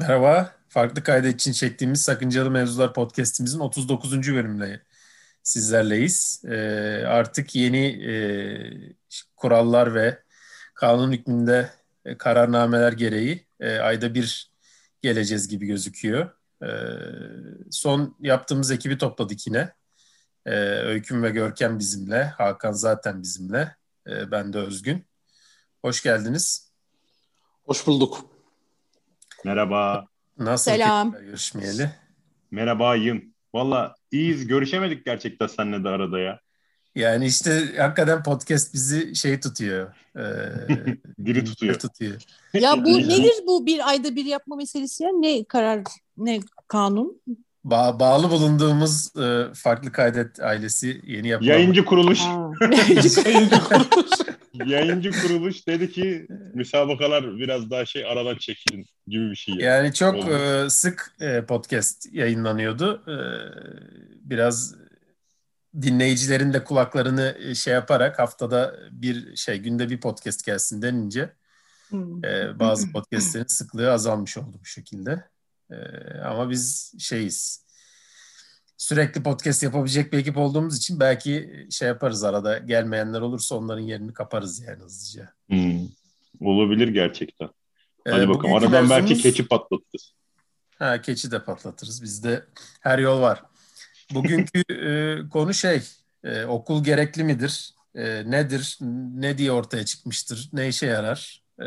Merhaba, farklı kaydet için çektiğimiz Sakıncalı Mevzular podcastimizin 39. bölümünde sizlerleyiz. Ee, artık yeni e, kurallar ve kanun hükmünde e, kararnameler gereği e, ayda bir geleceğiz gibi gözüküyor. E, son yaptığımız ekibi topladık yine. E, Öyküm ve Görkem bizimle, Hakan zaten bizimle, e, ben de Özgün. Hoş geldiniz. Hoş bulduk. Merhaba. Nasıl Selam. görüşmeyeli? Merhabayım. Valla iyiyiz. Görüşemedik gerçekten seninle de arada ya. Yani işte hakikaten podcast bizi şey tutuyor. E, Diri tutuyor. tutuyor. Ya bu nedir bu bir ayda bir yapma meselesi ya? Ne karar, ne kanun? Ba- bağlı bulunduğumuz e, farklı kaydet ailesi yeni yapılan. Yayıncı kuruluş. Ha. Yayıncı kuruluş dedi ki müsabakalar biraz daha şey aradan çekilin gibi bir şey. Yani. Yani çok Oldu. e, sık e, podcast yayınlanıyordu. E, biraz dinleyicilerin de kulaklarını e, şey yaparak haftada bir şey günde bir podcast gelsin denince Hmm. e, bazı podcastlerin sıklığı azalmış oldu bu şekilde. E, ama biz şeyiz. Sürekli podcast yapabilecek bir ekip olduğumuz için belki şey yaparız arada gelmeyenler olursa onların yerini kaparız yani hızlıca. Hmm. Olabilir gerçekten. E, Hadi bakalım. bugünkü Aradan belki mevzumuz- keçi patlatırız. Ha, keçi de patlatırız. Bizde her yol var. Bugünkü e, konu şey, e, okul gerekli midir? E, nedir? Ne diye ortaya çıkmıştır? Ne işe yarar? E,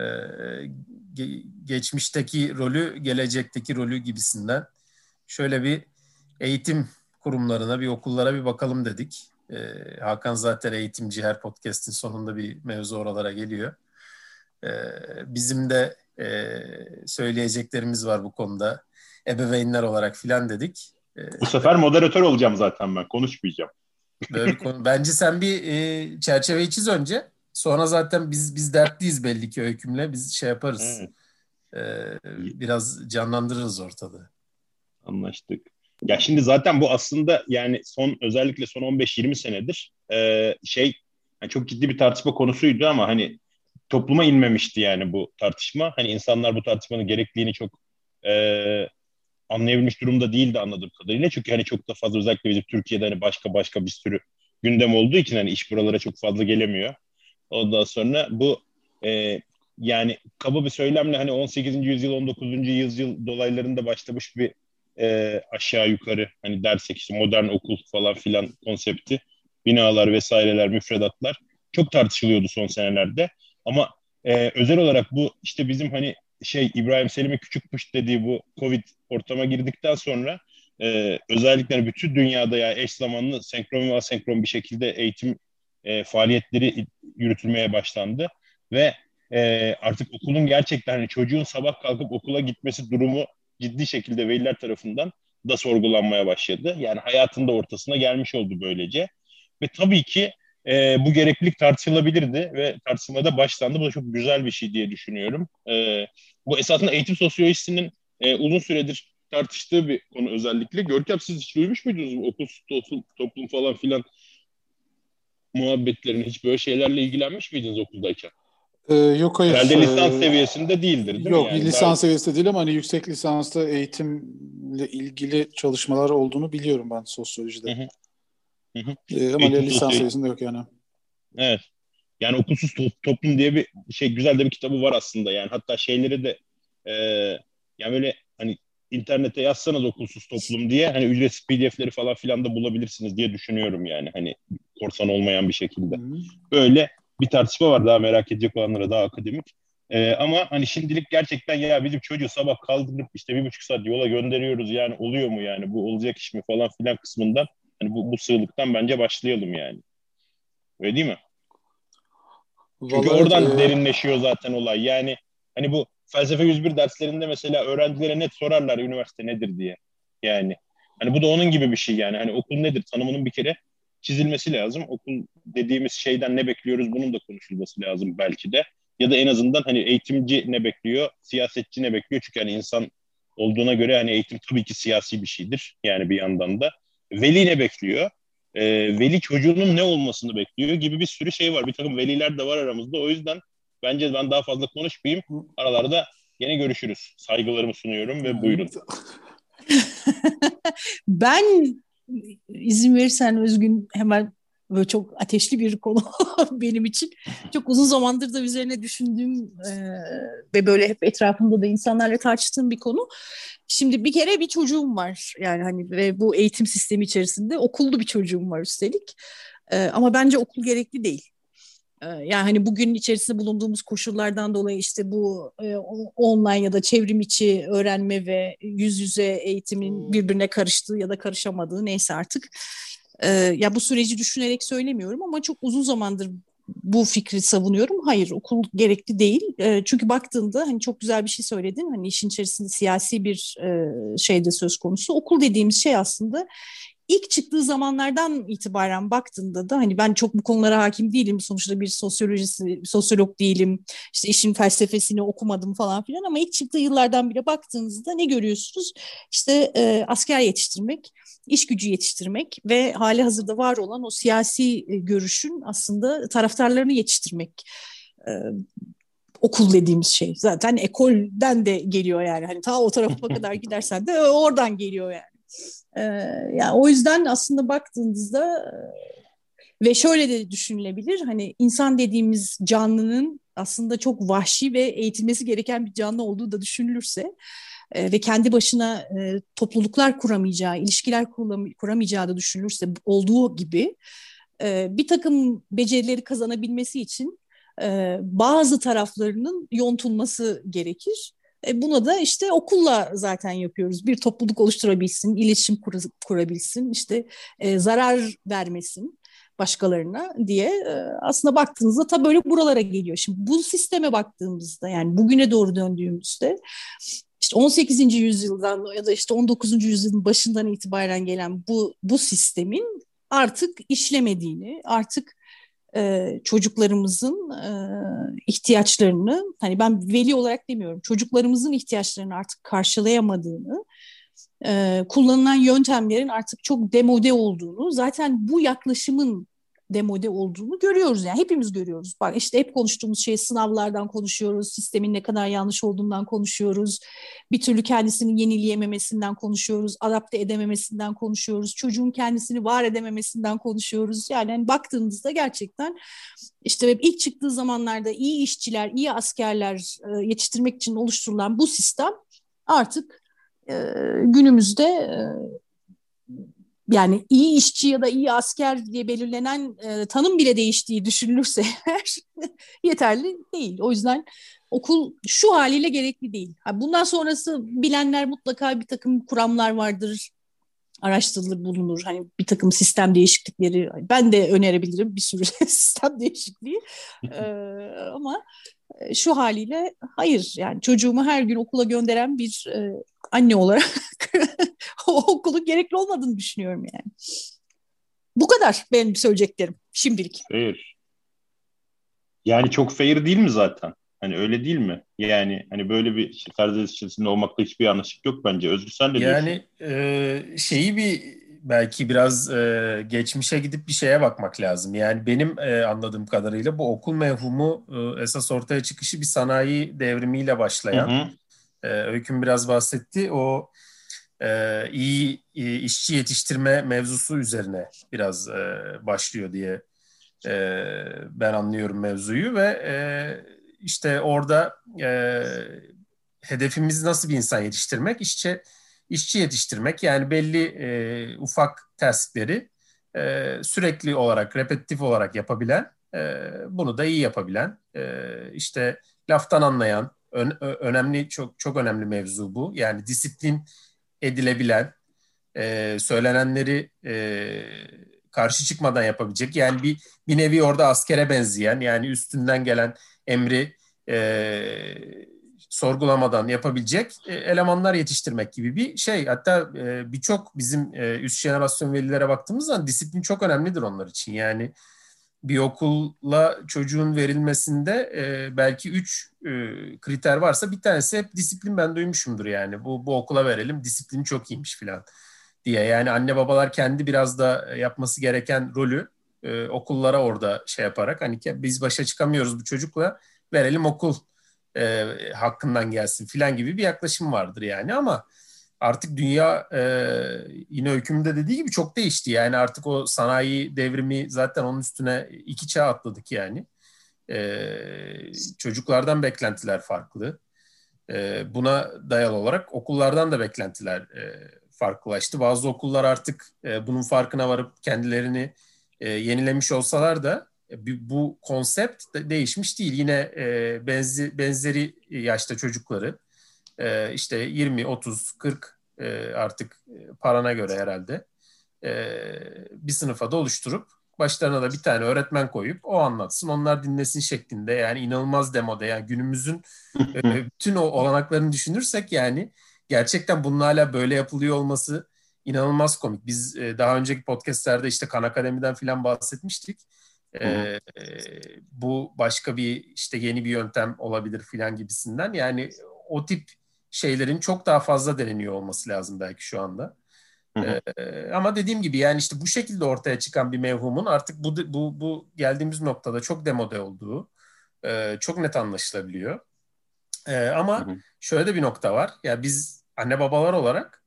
ge- geçmişteki rolü, gelecekteki rolü gibisinden. Şöyle bir eğitim kurumlarına, bir okullara bir bakalım dedik. E, Hakan zaten eğitimci, her podcast'in sonunda bir mevzu oralara geliyor. E, bizim de e, söyleyeceklerimiz var bu konuda ebeveynler olarak filan dedik. Ee, Bu sefer moderatör olacağım zaten ben. Konuşmayacağım. böyle konu. Bence sen bir e, çerçeveyi çiz önce. Sonra zaten biz biz dertliyiz belli ki öykümle. Biz şey yaparız. Evet. Ee, biraz canlandırırız ortalığı. Anlaştık. Ya şimdi zaten bu aslında yani son özellikle son 15-20 senedir e, şey yani çok ciddi bir tartışma konusuydu ama hani topluma inmemişti yani bu tartışma. Hani insanlar bu tartışmanın gerekliliğini çok e, anlayabilmiş durumda değildi anladığım kadarıyla. Çünkü hani çok da fazla özellikle bizim Türkiye'de hani başka başka bir sürü gündem olduğu için hani iş buralara çok fazla gelemiyor. Ondan sonra bu e, yani kaba bir söylemle hani 18. yüzyıl 19. yüzyıl dolaylarında başlamış bir e, aşağı yukarı hani dersek işte modern okul falan filan konsepti binalar vesaireler müfredatlar çok tartışılıyordu son senelerde. Ama e, özel olarak bu işte bizim hani şey İbrahim Selim'in küçükmüş dediği bu Covid ortama girdikten sonra e, özellikle bütün dünyada ya eş zamanlı senkron ve asenkron bir şekilde eğitim e, faaliyetleri yürütülmeye başlandı. Ve e, artık okulun gerçekten hani çocuğun sabah kalkıp okula gitmesi durumu ciddi şekilde veliler tarafından da sorgulanmaya başladı. Yani hayatın da ortasına gelmiş oldu böylece. Ve tabii ki e, bu gereklilik tartışılabilirdi ve tartışmada başlandı. Bu da çok güzel bir şey diye düşünüyorum. E, bu esasında eğitim sosyolojisinin e, uzun süredir tartıştığı bir konu özellikle. Görkem siz hiç duymuş muydunuz okul, toplum, toplum falan filan muhabbetlerini? Hiç böyle şeylerle ilgilenmiş miydiniz okuldayken? Ee, yok hayır. Herhalde lisans Ee, seviyesinde değildir değil Yok mi? Yani lisans daha- seviyesinde değil ama hani yüksek lisansta eğitimle ilgili çalışmalar olduğunu biliyorum ben sosyolojide. Hı hı. Hı hı. Ee, ama lisans sosyoloji- seviyesinde yok yani. Evet. Yani okulsuz to- toplum diye bir şey güzel de bir kitabı var aslında. Yani hatta şeyleri de e, yani böyle hani internete yazsanız okulsuz toplum diye hani ücretsiz PDF'leri falan filan da bulabilirsiniz diye düşünüyorum yani hani korsan olmayan bir şekilde. Hı. Böyle bir tartışma var daha merak edecek olanlara daha akademik. E, ama hani şimdilik gerçekten ya bizim çocuğu sabah kaldırıp işte bir buçuk saat yola gönderiyoruz yani oluyor mu yani bu olacak iş mi falan filan kısmından hani bu, bu sığlıktan bence başlayalım yani. Öyle değil mi? Çünkü Vallahi, oradan e, derinleşiyor zaten olay. Yani hani bu felsefe 101 derslerinde mesela öğrencilere net sorarlar üniversite nedir diye. Yani hani bu da onun gibi bir şey yani. Hani okul nedir tanımının bir kere çizilmesi lazım. Okul dediğimiz şeyden ne bekliyoruz bunun da konuşulması lazım belki de. Ya da en azından hani eğitimci ne bekliyor, siyasetçi ne bekliyor? Çünkü hani insan olduğuna göre hani eğitim tabii ki siyasi bir şeydir. Yani bir yandan da. Veli ne bekliyor? Ee, veli çocuğunun ne olmasını bekliyor gibi bir sürü şey var. Bir takım veliler de var aramızda. O yüzden bence ben daha fazla konuşmayayım. Aralarda Gene görüşürüz. Saygılarımı sunuyorum ve buyurun. ben izin verirsen Özgün hemen böyle çok ateşli bir konu benim için. Çok uzun zamandır da üzerine düşündüğüm e, ve böyle hep etrafımda da insanlarla tartıştığım bir konu. Şimdi bir kere bir çocuğum var yani hani ve bu eğitim sistemi içerisinde okullu bir çocuğum var üstelik. E, ama bence okul gerekli değil. E, yani hani bugün içerisinde bulunduğumuz koşullardan dolayı işte bu e, online ya da çevrim içi öğrenme ve yüz yüze eğitimin birbirine karıştığı ya da karışamadığı neyse artık ee, ya bu süreci düşünerek söylemiyorum ama çok uzun zamandır bu fikri savunuyorum. Hayır okul gerekli değil. E, çünkü baktığında hani çok güzel bir şey söyledin. Hani işin içerisinde siyasi bir e, şey de söz konusu. Okul dediğimiz şey aslında ilk çıktığı zamanlardan itibaren baktığında da hani ben çok bu konulara hakim değilim. Sonuçta bir sosyolojisi, sosyolog değilim. İşte işin felsefesini okumadım falan filan ama ilk çıktığı yıllardan bile baktığınızda ne görüyorsunuz? İşte e, asker yetiştirmek, iş gücü yetiştirmek ve hali hazırda var olan o siyasi e, görüşün aslında taraftarlarını yetiştirmek e, okul dediğimiz şey. Zaten ekolden de geliyor yani. Hani ta o tarafa kadar gidersen de oradan geliyor yani. Ee, yani o yüzden aslında baktığınızda ve şöyle de düşünülebilir hani insan dediğimiz canlının aslında çok vahşi ve eğitilmesi gereken bir canlı olduğu da düşünülürse e, ve kendi başına e, topluluklar kuramayacağı, ilişkiler kuramayacağı da düşünülürse olduğu gibi e, bir takım becerileri kazanabilmesi için e, bazı taraflarının yontulması gerekir. E, buna da işte okulla zaten yapıyoruz. Bir topluluk oluşturabilsin, iletişim kur, kurabilsin, işte e, zarar vermesin başkalarına diye e, aslında baktığınızda ta böyle buralara geliyor. Şimdi bu sisteme baktığımızda yani bugüne doğru döndüğümüzde işte 18. yüzyıldan ya da işte 19. yüzyılın başından itibaren gelen bu bu sistemin artık işlemediğini, artık e, çocuklarımızın e, ihtiyaçlarını hani ben veli olarak demiyorum çocuklarımızın ihtiyaçlarını artık karşılayamadığını e, kullanılan yöntemlerin artık çok demode olduğunu zaten bu yaklaşımın demode olduğunu görüyoruz yani hepimiz görüyoruz. Bak işte hep konuştuğumuz şey sınavlardan konuşuyoruz, sistemin ne kadar yanlış olduğundan konuşuyoruz. Bir türlü kendisini yenileyememesinden konuşuyoruz, adapte edememesinden konuşuyoruz. Çocuğun kendisini var edememesinden konuşuyoruz. Yani hani baktığınızda gerçekten işte ilk çıktığı zamanlarda iyi işçiler, iyi askerler e, yetiştirmek için oluşturulan bu sistem artık e, günümüzde e, yani iyi işçi ya da iyi asker diye belirlenen e, tanım bile değiştiği düşünülürse yeterli değil. O yüzden okul şu haliyle gerekli değil. Bundan sonrası bilenler mutlaka bir takım kuramlar vardır, araştırılır bulunur. Hani bir takım sistem değişiklikleri ben de önerebilirim bir sürü sistem değişikliği. ee, ama şu haliyle hayır yani çocuğumu her gün okula gönderen bir e, anne olarak o okulun gerekli olmadığını düşünüyorum yani. Bu kadar benim söyleyeceklerim şimdilik. Fair. Yani çok fair değil mi zaten? Hani öyle değil mi? Yani hani böyle bir şey, Karadeniz içerisinde olmakta hiçbir yanlışlık yok bence. Özgür sen de Yani e, şeyi bir belki biraz e, geçmişe gidip bir şeye bakmak lazım. Yani benim e, anladığım kadarıyla bu okul mevhumu e, esas ortaya çıkışı bir sanayi devrimiyle başlayan. Hı hı. E, Öyküm biraz bahsetti. O e, iyi işçi yetiştirme mevzusu üzerine biraz e, başlıyor diye e, ben anlıyorum mevzuyu ve e, işte orada hedefimiz nasıl bir insan yetiştirmek? İşçi işçi yetiştirmek yani belli ufak taskleri sürekli olarak, repetitif olarak yapabilen, bunu da iyi yapabilen, işte laftan anlayan, ön, önemli çok çok önemli mevzu bu. Yani disiplin edilebilen, e, söylenenleri e, karşı çıkmadan yapabilecek. Yani bir bir nevi orada askere benzeyen, yani üstünden gelen emri e, sorgulamadan yapabilecek e, elemanlar yetiştirmek gibi bir şey. Hatta e, birçok bizim e, üst jenerasyon velilere baktığımız zaman disiplin çok önemlidir onlar için. Yani bir okulla çocuğun verilmesinde belki üç kriter varsa bir tanesi hep disiplin ben duymuşumdur yani. Bu, bu okula verelim disiplin çok iyiymiş filan diye. Yani anne babalar kendi biraz da yapması gereken rolü okullara orada şey yaparak hani biz başa çıkamıyoruz bu çocukla verelim okul e, hakkından gelsin filan gibi bir yaklaşım vardır yani ama artık dünya e, yine hükümde dediği gibi çok değişti. Yani artık o sanayi devrimi zaten onun üstüne iki çağ atladık yani. E, çocuklardan beklentiler farklı. E, buna dayalı olarak okullardan da beklentiler e, farklılaştı. Bazı okullar artık e, bunun farkına varıp kendilerini e, yenilemiş olsalar da e, bu konsept de değişmiş değil. Yine e, benzi, benzeri yaşta çocukları e, işte 20, 30, 40 e, artık e, parana göre herhalde e, bir sınıfa da oluşturup başlarına da bir tane öğretmen koyup o anlatsın onlar dinlesin şeklinde yani inanılmaz demode yani günümüzün e, bütün o olanaklarını düşünürsek yani gerçekten bunun hala böyle yapılıyor olması inanılmaz komik. Biz e, daha önceki podcastlerde işte Kan Akademi'den filan bahsetmiştik. E, bu başka bir işte yeni bir yöntem olabilir filan gibisinden. Yani o tip şeylerin çok daha fazla deneniyor olması lazım belki şu anda. Ee, ama dediğim gibi yani işte bu şekilde ortaya çıkan bir mevhumun artık bu bu bu geldiğimiz noktada çok demode olduğu e, çok net anlaşılabiliyor. E, ama hı hı. şöyle de bir nokta var. Ya biz anne babalar olarak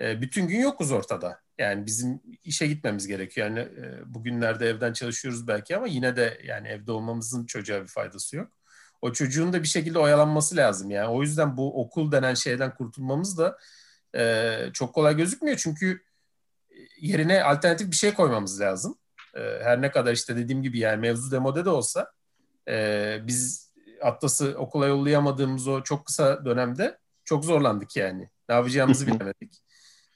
e, bütün gün yokuz ortada. Yani bizim işe gitmemiz gerekiyor. Yani e, bugünlerde evden çalışıyoruz belki ama yine de yani evde olmamızın çocuğa bir faydası yok. O çocuğun da bir şekilde oyalanması lazım yani. O yüzden bu okul denen şeyden kurtulmamız da e, çok kolay gözükmüyor. Çünkü yerine alternatif bir şey koymamız lazım. E, her ne kadar işte dediğim gibi yani mevzu demode de olsa e, biz Atlas'ı okula yollayamadığımız o çok kısa dönemde çok zorlandık yani. Ne yapacağımızı bilemedik.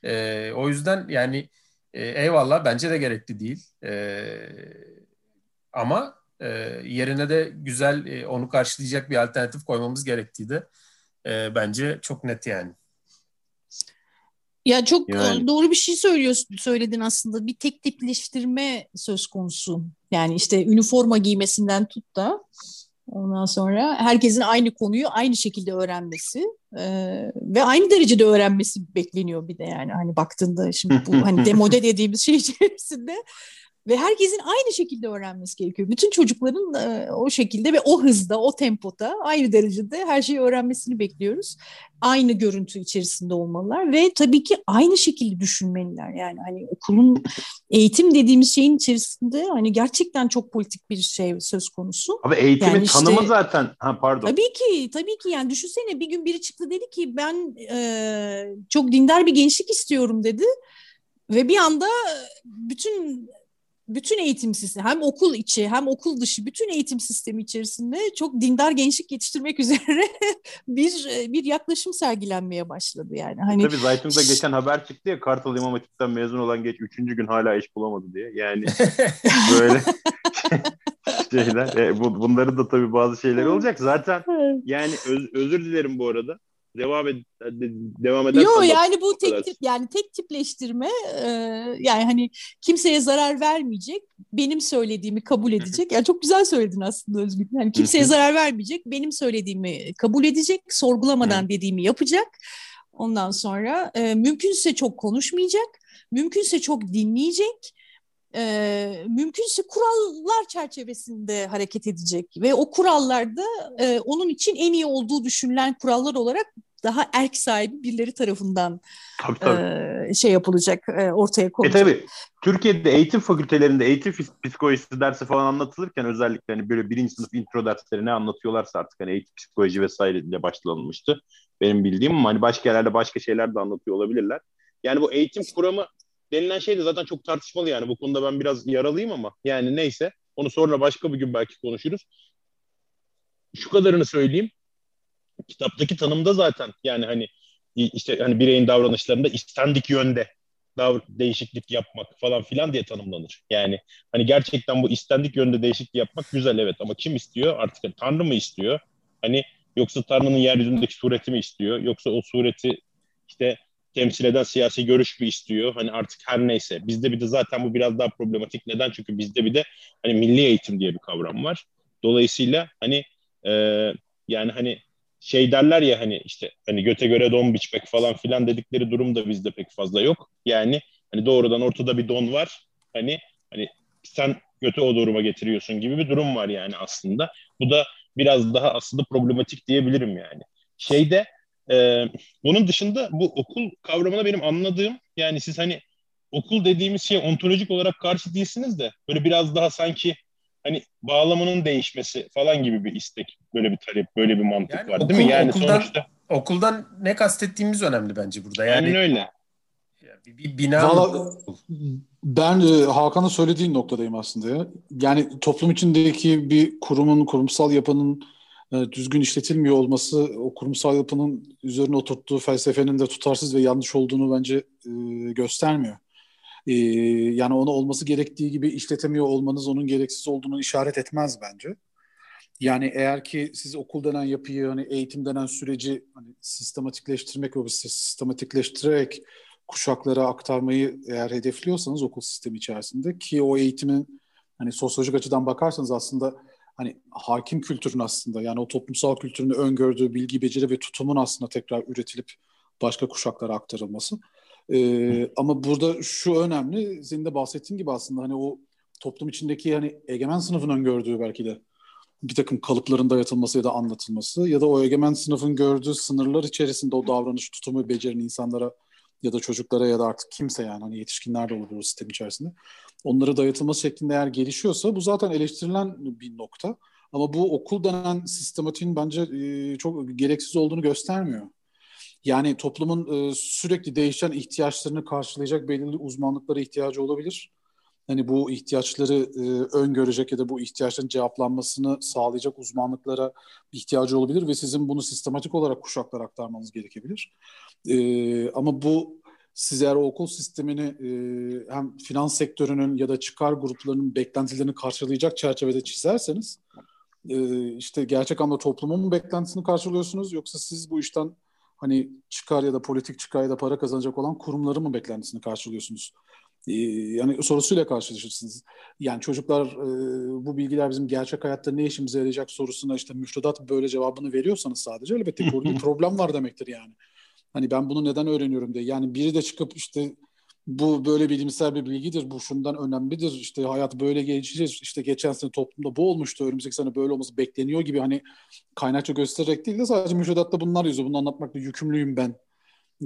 E, o yüzden yani e, eyvallah bence de gerekli değil. E, ama e, yerine de güzel e, onu karşılayacak bir alternatif koymamız gerektiği de e, bence çok net yani. Ya çok yani. doğru bir şey söylüyorsun, söyledin aslında. Bir tek tipleştirme söz konusu. Yani işte üniforma giymesinden tut da ondan sonra herkesin aynı konuyu aynı şekilde öğrenmesi e, ve aynı derecede öğrenmesi bekleniyor bir de yani hani baktığında şimdi bu hani demode dediğimiz şey içerisinde ve herkesin aynı şekilde öğrenmesi gerekiyor. Bütün çocukların e, o şekilde ve o hızda, o tempoda aynı derecede her şeyi öğrenmesini bekliyoruz. Aynı görüntü içerisinde olmalılar ve tabii ki aynı şekilde düşünmeliler. Yani hani okulun eğitim dediğimiz şeyin içerisinde hani gerçekten çok politik bir şey söz konusu. Abi eğitimin yani işte, tanımı zaten. Ha pardon. Tabii ki, tabii ki yani düşünsene bir gün biri çıktı dedi ki ben e, çok dindar bir gençlik istiyorum dedi. Ve bir anda bütün bütün eğitim sistemi hem okul içi hem okul dışı bütün eğitim sistemi içerisinde çok dindar gençlik yetiştirmek üzere bir bir yaklaşım sergilenmeye başladı yani. Hani Tabii Zaytun'da geçen haber çıktı ya Kartal İmam Hatip'ten mezun olan geç üçüncü gün hala iş bulamadı diye. Yani böyle şeyler. E, bu, bunların da tabii bazı şeyler olacak. Zaten yani öz, özür dilerim bu arada devam ed devam eder. Yok yani bu tek tip yani tek tipleştirme e, yani hani kimseye zarar vermeyecek, benim söylediğimi kabul edecek. Yani çok güzel söyledin aslında Özgür. Yani kimseye zarar vermeyecek, benim söylediğimi kabul edecek, sorgulamadan dediğimi yapacak. Ondan sonra e, mümkünse çok konuşmayacak, mümkünse çok dinleyecek e, mümkünse kurallar çerçevesinde hareket edecek ve o kurallarda e, onun için en iyi olduğu düşünülen kurallar olarak daha erk sahibi birileri tarafından tabii, tabii. E, şey yapılacak, e, ortaya konulacak. E tabii. Türkiye'de eğitim fakültelerinde eğitim psikolojisi dersi falan anlatılırken özellikle hani böyle birinci sınıf intro dersleri ne anlatıyorlarsa artık hani eğitim psikoloji vesaire ile başlanılmıştı. Benim bildiğim hani başka yerlerde başka şeyler de anlatıyor olabilirler. Yani bu eğitim kuramı denilen şey de zaten çok tartışmalı yani. Bu konuda ben biraz yaralıyım ama yani neyse. Onu sonra başka bir gün belki konuşuruz. Şu kadarını söyleyeyim. Kitaptaki tanımda zaten yani hani işte hani bireyin davranışlarında istendik yönde davr değişiklik yapmak falan filan diye tanımlanır. Yani hani gerçekten bu istendik yönde değişiklik yapmak güzel evet ama kim istiyor? Artık yani Tanrı mı istiyor? Hani yoksa Tanrı'nın yeryüzündeki sureti mi istiyor? Yoksa o sureti temsil eden siyasi görüş mü istiyor? Hani artık her neyse. Bizde bir de zaten bu biraz daha problematik. Neden? Çünkü bizde bir de hani milli eğitim diye bir kavram var. Dolayısıyla hani e, yani hani şey derler ya hani işte hani göte göre don biçmek falan filan dedikleri durum da bizde pek fazla yok. Yani hani doğrudan ortada bir don var. Hani hani sen götü o duruma getiriyorsun gibi bir durum var yani aslında. Bu da biraz daha aslında problematik diyebilirim yani. Şeyde e, bunun dışında bu okul kavramına benim anladığım yani siz hani okul dediğimiz şey ontolojik olarak karşı değilsiniz de böyle biraz daha sanki hani bağlamanın değişmesi falan gibi bir istek, böyle bir talep, böyle bir mantık yani var okul, değil mi? Yani okuldan, sonuçta okuldan ne kastettiğimiz önemli bence burada. Yani Aynen öyle. Bir, bir bina Vallahi, ben e, Hakan'ın söylediği noktadayım aslında ya. Yani toplum içindeki bir kurumun, kurumsal yapının düzgün işletilmiyor olması o kurumsal yapının üzerine oturttuğu felsefenin de tutarsız ve yanlış olduğunu bence e, göstermiyor. E, yani onu olması gerektiği gibi işletemiyor olmanız onun gereksiz olduğunu işaret etmez bence. Yani eğer ki siz okul denen yapıyı, hani eğitim denen süreci hani sistematikleştirmek ve sistematikleştirerek kuşaklara aktarmayı eğer hedefliyorsanız okul sistemi içerisinde ki o eğitimin hani sosyolojik açıdan bakarsanız aslında hani hakim kültürün aslında yani o toplumsal kültürün öngördüğü bilgi, beceri ve tutumun aslında tekrar üretilip başka kuşaklara aktarılması. Ee, ama burada şu önemli, senin de bahsettiğin gibi aslında hani o toplum içindeki hani egemen sınıfın öngördüğü belki de bir takım kalıpların dayatılması ya da anlatılması ya da o egemen sınıfın gördüğü sınırlar içerisinde o davranış, tutumu, becerinin insanlara ya da çocuklara ya da artık kimse yani hani yetişkinler de olur o sistem içerisinde. Onlara dayatılması şeklinde eğer gelişiyorsa bu zaten eleştirilen bir nokta. Ama bu okul denen sistematiğin bence e, çok gereksiz olduğunu göstermiyor. Yani toplumun e, sürekli değişen ihtiyaçlarını karşılayacak belirli uzmanlıklara ihtiyacı olabilir. Hani bu ihtiyaçları e, öngörecek ya da bu ihtiyaçların cevaplanmasını sağlayacak uzmanlıklara ihtiyacı olabilir ve sizin bunu sistematik olarak kuşaklara aktarmanız gerekebilir. E, ama bu siz eğer okul sistemini e, hem finans sektörünün ya da çıkar gruplarının beklentilerini karşılayacak çerçevede çizerseniz e, işte gerçek anlamda toplumun mu beklentisini karşılıyorsunuz yoksa siz bu işten hani çıkar ya da politik çıkar ya da para kazanacak olan kurumların mı beklentisini karşılıyorsunuz? E, yani sorusuyla karşılaşırsınız. Yani çocuklar e, bu bilgiler bizim gerçek hayatta ne işimize yarayacak sorusuna işte müfredat böyle cevabını veriyorsanız sadece elbette bir problem var demektir yani. Hani ben bunu neden öğreniyorum diye. Yani biri de çıkıp işte bu böyle bilimsel bir bilgidir, bu şundan önemlidir, işte hayat böyle geçeceğiz, işte geçen sene toplumda bu olmuştu, önümüzdeki sene böyle olması bekleniyor gibi hani kaynakça göstererek değil de sadece müfredatta bunlar yazıyor, bunu anlatmakla yükümlüyüm ben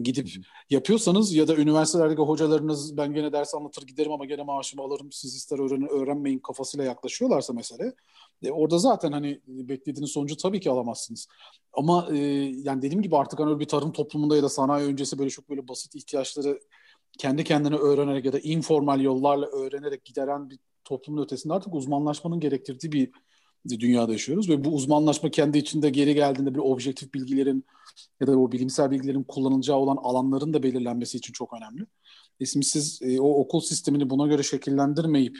gidip yapıyorsanız ya da üniversitelerdeki hocalarınız ben gene ders anlatır giderim ama gene maaşımı alırım siz ister öğrenin öğrenmeyin kafasıyla yaklaşıyorlarsa mesele e, orada zaten hani beklediğiniz sonucu tabii ki alamazsınız. Ama e, yani dediğim gibi artık hani bir tarım toplumunda ya da sanayi öncesi böyle çok böyle basit ihtiyaçları kendi kendine öğrenerek ya da informal yollarla öğrenerek gideren bir toplumun ötesinde artık uzmanlaşmanın gerektirdiği bir dünyada yaşıyoruz ve bu uzmanlaşma kendi içinde geri geldiğinde bir objektif bilgilerin ya da o bilimsel bilgilerin kullanılacağı olan alanların da belirlenmesi için çok önemli. E siz e, o okul sistemini buna göre şekillendirmeyip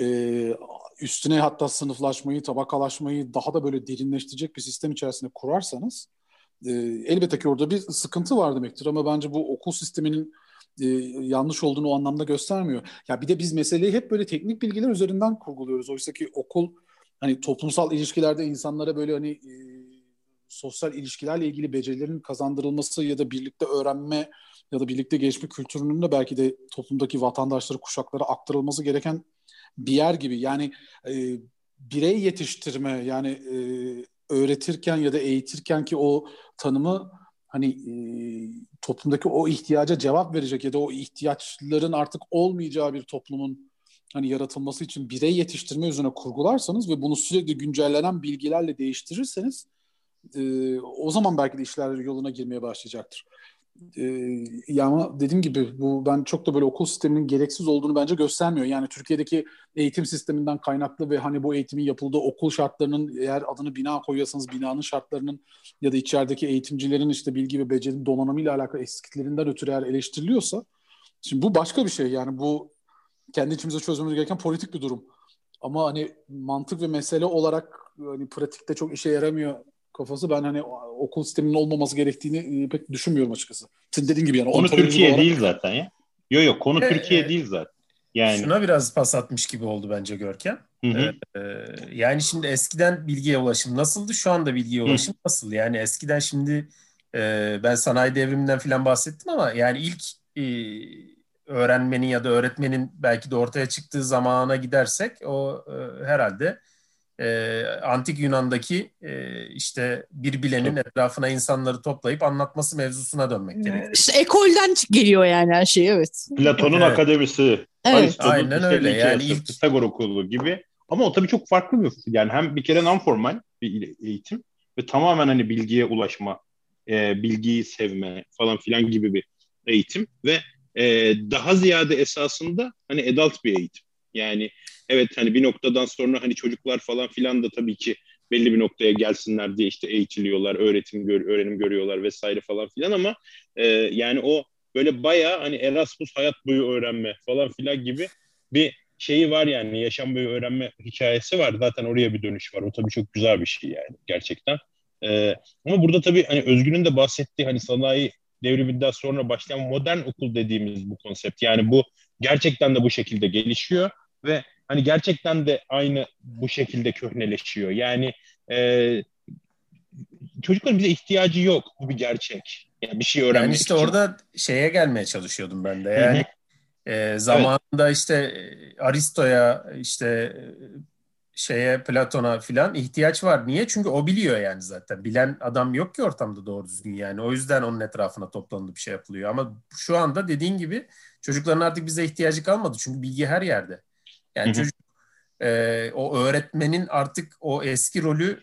e, üstüne hatta sınıflaşmayı, tabakalaşmayı daha da böyle derinleştirecek bir sistem içerisinde kurarsanız e, elbette ki orada bir sıkıntı var demektir ama bence bu okul sisteminin e, yanlış olduğunu o anlamda göstermiyor. Ya bir de biz meseleyi hep böyle teknik bilgiler üzerinden kurguluyoruz. Oysa ki okul hani toplumsal ilişkilerde insanlara böyle hani e, sosyal ilişkilerle ilgili becerilerin kazandırılması ya da birlikte öğrenme ya da birlikte geçme kültürünün de belki de toplumdaki vatandaşları, kuşaklara aktarılması gereken bir yer gibi. Yani e, birey yetiştirme yani e, öğretirken ya da eğitirken ki o tanımı hani e, toplumdaki o ihtiyaca cevap verecek ya da o ihtiyaçların artık olmayacağı bir toplumun hani yaratılması için birey yetiştirme üzerine kurgularsanız ve bunu sürekli güncellenen bilgilerle değiştirirseniz e, o zaman belki de işler yoluna girmeye başlayacaktır. E, yani dediğim gibi bu ben çok da böyle okul sisteminin gereksiz olduğunu bence göstermiyor. Yani Türkiye'deki eğitim sisteminden kaynaklı ve hani bu eğitimin yapıldığı okul şartlarının eğer adını bina koyuyorsanız binanın şartlarının ya da içerideki eğitimcilerin işte bilgi ve beceri donanımıyla alakalı eskiklerinden ötürü eğer eleştiriliyorsa şimdi bu başka bir şey yani bu kendi içimize çözmemiz gereken politik bir durum. Ama hani mantık ve mesele olarak hani pratikte çok işe yaramıyor kafası ben hani okul sisteminin olmaması gerektiğini e, pek düşünmüyorum açıkçası. Senin dediğin gibi yani. Konu Türkiye olarak... değil zaten ya. Yok yok konu e, Türkiye e, değil zaten. Yani şuna biraz pas atmış gibi oldu bence Görkem. Hı hı. Ee, yani şimdi eskiden bilgiye ulaşım nasıldı? Şu anda bilgiye ulaşım hı. nasıl? Yani eskiden şimdi e, ben sanayi devriminden falan bahsettim ama yani ilk e, öğrenmenin ya da öğretmenin belki de ortaya çıktığı zamana gidersek o e, herhalde e, antik Yunan'daki e, işte bir bilenin etrafına insanları toplayıp anlatması mevzusuna dönmek gerekiyor. İşte ekolden geliyor yani her şey evet. Platon'un Evet. akademisi, Evet. Aynen işte öyle. Yani ilk- Pisagor okulu gibi. Ama o tabii çok farklı bir yani hem bir kere non-formal bir eğitim ve tamamen hani bilgiye ulaşma, e, bilgiyi sevme falan filan gibi bir eğitim ve e, daha ziyade esasında hani adult bir eğitim. Yani evet hani bir noktadan sonra hani çocuklar falan filan da tabii ki belli bir noktaya gelsinler diye işte eğitiliyorlar, öğretim gör, öğrenim görüyorlar vesaire falan filan ama e, yani o böyle bayağı hani Erasmus hayat boyu öğrenme falan filan gibi bir şeyi var yani yaşam boyu öğrenme hikayesi var. Zaten oraya bir dönüş var. O tabii çok güzel bir şey yani gerçekten. Ee, ama burada tabii hani Özgün'ün de bahsettiği hani sanayi devriminden sonra başlayan modern okul dediğimiz bu konsept. Yani bu gerçekten de bu şekilde gelişiyor ve hani gerçekten de aynı bu şekilde köhneleşiyor. Yani e, çocukların bize ihtiyacı yok. Bu bir gerçek. Yani bir şey öğrenmek Yani işte için. orada şeye gelmeye çalışıyordum ben de. Yani e, zamanında işte e, Aristo'ya işte e, şeye Platon'a filan ihtiyaç var. Niye? Çünkü o biliyor yani zaten. Bilen adam yok ki ortamda doğru düzgün yani. O yüzden onun etrafına toplanıp bir şey yapılıyor. Ama şu anda dediğin gibi çocukların artık bize ihtiyacı kalmadı. Çünkü bilgi her yerde. Yani Hı hı. çocuk e, o öğretmenin artık o eski rolü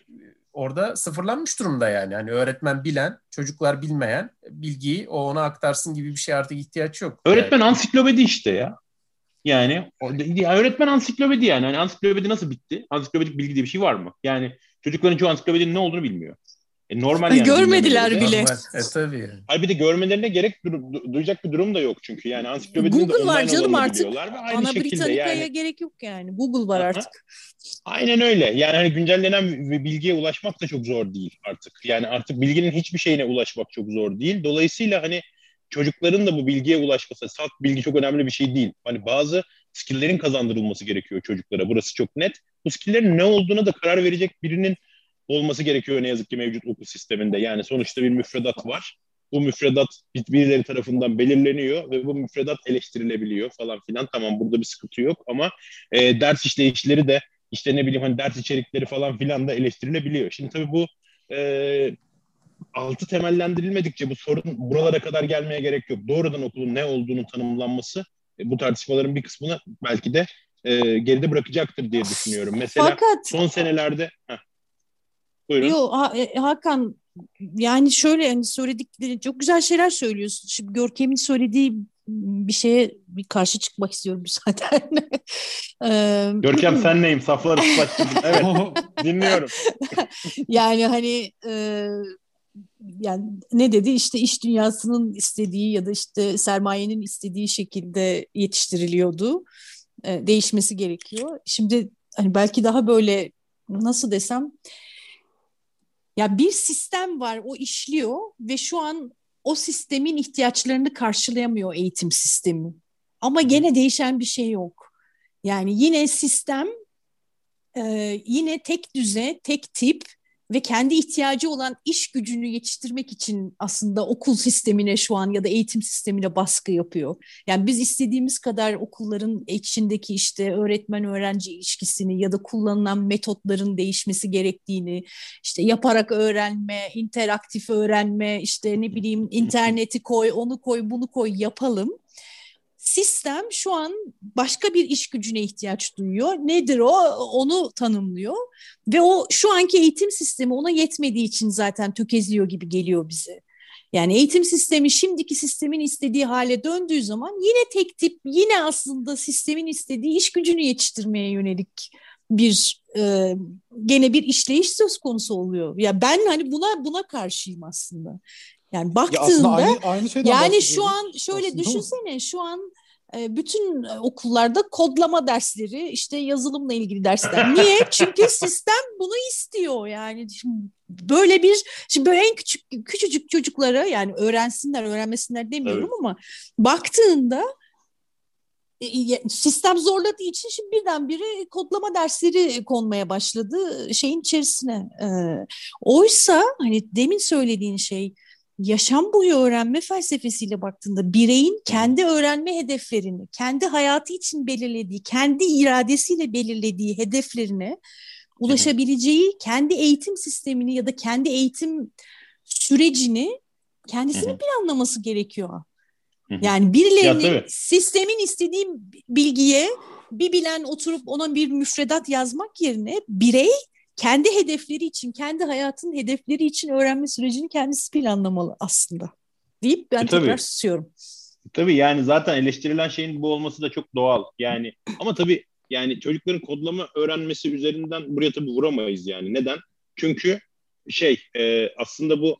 orada sıfırlanmış durumda yani. Hani öğretmen bilen, çocuklar bilmeyen bilgiyi o ona aktarsın gibi bir şey artık ihtiyaç yok. Öğretmen ansiklopedi işte ya. Yani öğretmen ansiklopedi yani. Hani ansiklopedi nasıl bitti? Ansiklopedik bilgi diye bir şey var mı? Yani çocukların çoğu ansiklopedinin ne olduğunu bilmiyor. E normal yani. Görmediler bile. E tabii yani. Hayır bir de görmelerine gerek du- du- duyacak bir durum da yok çünkü. Yani ansiklopedinin de Google var canım artık. Ana şekilde Britannica'ya yani. gerek yok yani. Google var Aha. artık. Aynen öyle. Yani hani güncellenen bir bilgiye ulaşmak da çok zor değil artık. Yani artık bilginin hiçbir şeyine ulaşmak çok zor değil. Dolayısıyla hani çocukların da bu bilgiye ulaşması, salt bilgi çok önemli bir şey değil. Hani bazı skill'lerin kazandırılması gerekiyor çocuklara. Burası çok net. Bu skill'lerin ne olduğuna da karar verecek birinin olması gerekiyor ne yazık ki mevcut okul sisteminde. Yani sonuçta bir müfredat var. Bu müfredat birileri tarafından belirleniyor ve bu müfredat eleştirilebiliyor falan filan. Tamam burada bir sıkıntı yok ama e, ders işleyişleri de işte ne bileyim hani ders içerikleri falan filan da eleştirilebiliyor. Şimdi tabii bu e, altı temellendirilmedikçe bu sorun buralara kadar gelmeye gerek yok. Doğrudan okulun ne olduğunu tanımlanması e, bu tartışmaların bir kısmını belki de e, geride bırakacaktır diye düşünüyorum. Mesela Fakat son senelerde Heh. buyurun. Yo Ha- e, Hakan yani şöyle hani söyledikleri çok güzel şeyler söylüyorsun. Şimdi Görkem'in söylediği bir şeye bir karşı çıkmak istiyorum. Ee, Görkem sen neyim? Safları ıslatçıydın. Evet dinliyorum. yani hani e, yani ne dedi işte iş dünyasının istediği ya da işte sermayenin istediği şekilde yetiştiriliyordu. E, değişmesi gerekiyor. Şimdi hani belki daha böyle nasıl desem ya bir sistem var o işliyor ve şu an o sistemin ihtiyaçlarını karşılayamıyor eğitim sistemi. Ama gene değişen bir şey yok. Yani yine sistem e, yine tek düze, tek tip ve kendi ihtiyacı olan iş gücünü yetiştirmek için aslında okul sistemine şu an ya da eğitim sistemine baskı yapıyor. Yani biz istediğimiz kadar okulların içindeki işte öğretmen öğrenci ilişkisini ya da kullanılan metotların değişmesi gerektiğini, işte yaparak öğrenme, interaktif öğrenme, işte ne bileyim interneti koy, onu koy, bunu koy yapalım sistem şu an başka bir iş gücüne ihtiyaç duyuyor. Nedir o? Onu tanımlıyor. Ve o şu anki eğitim sistemi ona yetmediği için zaten tökezliyor gibi geliyor bize. Yani eğitim sistemi şimdiki sistemin istediği hale döndüğü zaman yine tek tip, yine aslında sistemin istediği iş gücünü yetiştirmeye yönelik bir e, gene bir işleyiş söz konusu oluyor. Ya ben hani buna buna karşıyım aslında. Yani Ya baktığında aslında aynı, aynı yani şu an şöyle Aslında düşünsene şu an e, bütün okullarda kodlama dersleri işte yazılımla ilgili dersler. Niye? Çünkü sistem bunu istiyor yani. Şimdi böyle bir şimdi böyle en küçük küçücük çocuklara yani öğrensinler öğrenmesinler demiyorum ama baktığında e, sistem zorladığı için şimdi birdenbire kodlama dersleri konmaya başladı şeyin içerisine. E, oysa hani demin söylediğin şey yaşam boyu öğrenme felsefesiyle baktığında bireyin kendi öğrenme hedeflerini, kendi hayatı için belirlediği, kendi iradesiyle belirlediği hedeflerini ulaşabileceği kendi eğitim sistemini ya da kendi eğitim sürecini kendisinin planlaması gerekiyor. Yani birilerinin ya, sistemin istediği bilgiye bir bilen oturup ona bir müfredat yazmak yerine birey kendi hedefleri için, kendi hayatının hedefleri için öğrenme sürecini kendisi planlamalı aslında. Deyip ben e, tekrar tabii. susuyorum. Tabii yani zaten eleştirilen şeyin bu olması da çok doğal. Yani ama tabii yani çocukların kodlama öğrenmesi üzerinden buraya tabii vuramayız yani. Neden? Çünkü şey e, aslında bu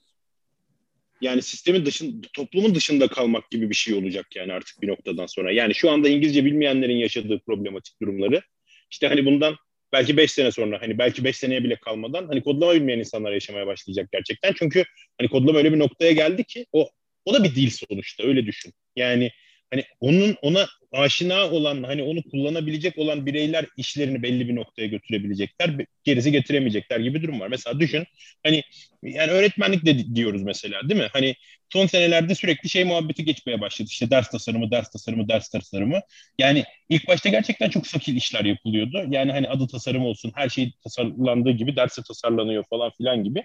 yani sistemin dışında, toplumun dışında kalmak gibi bir şey olacak yani artık bir noktadan sonra. Yani şu anda İngilizce bilmeyenlerin yaşadığı problematik durumları işte hani bundan belki 5 sene sonra hani belki 5 seneye bile kalmadan hani kodlama bilmeyen insanlar yaşamaya başlayacak gerçekten. Çünkü hani kodlama öyle bir noktaya geldi ki o o da bir dil sonuçta öyle düşün. Yani hani onun ona aşina olan hani onu kullanabilecek olan bireyler işlerini belli bir noktaya götürebilecekler gerisi getiremeyecekler gibi durum var. Mesela düşün hani yani öğretmenlik de diyoruz mesela değil mi? Hani son senelerde sürekli şey muhabbeti geçmeye başladı. İşte ders tasarımı, ders tasarımı, ders tasarımı. Yani ilk başta gerçekten çok sakil işler yapılıyordu. Yani hani adı tasarım olsun, her şey tasarlandığı gibi derse tasarlanıyor falan filan gibi.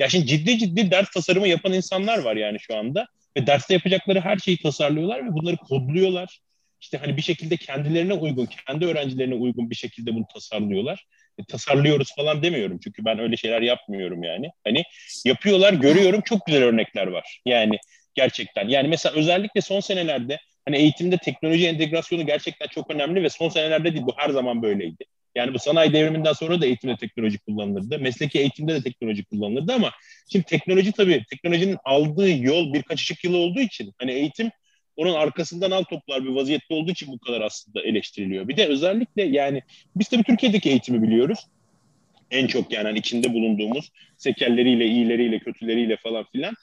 Ya şimdi ciddi ciddi ders tasarımı yapan insanlar var yani şu anda. Ve derste yapacakları her şeyi tasarlıyorlar ve bunları kodluyorlar. İşte hani bir şekilde kendilerine uygun, kendi öğrencilerine uygun bir şekilde bunu tasarlıyorlar. E, tasarlıyoruz falan demiyorum çünkü ben öyle şeyler yapmıyorum yani. Hani yapıyorlar, görüyorum çok güzel örnekler var. Yani gerçekten. Yani mesela özellikle son senelerde hani eğitimde teknoloji entegrasyonu gerçekten çok önemli ve son senelerde değil bu her zaman böyleydi. Yani bu sanayi devriminden sonra da eğitimde teknoloji kullanılırdı. Mesleki eğitimde de teknoloji kullanılırdı ama şimdi teknoloji tabii teknolojinin aldığı yol birkaç ışık yılı olduğu için hani eğitim onun arkasından al toplar bir vaziyette olduğu için bu kadar aslında eleştiriliyor. Bir de özellikle yani biz tabii Türkiye'deki eğitimi biliyoruz. En çok yani hani içinde bulunduğumuz sekerleriyle, iyileriyle, kötüleriyle falan filan.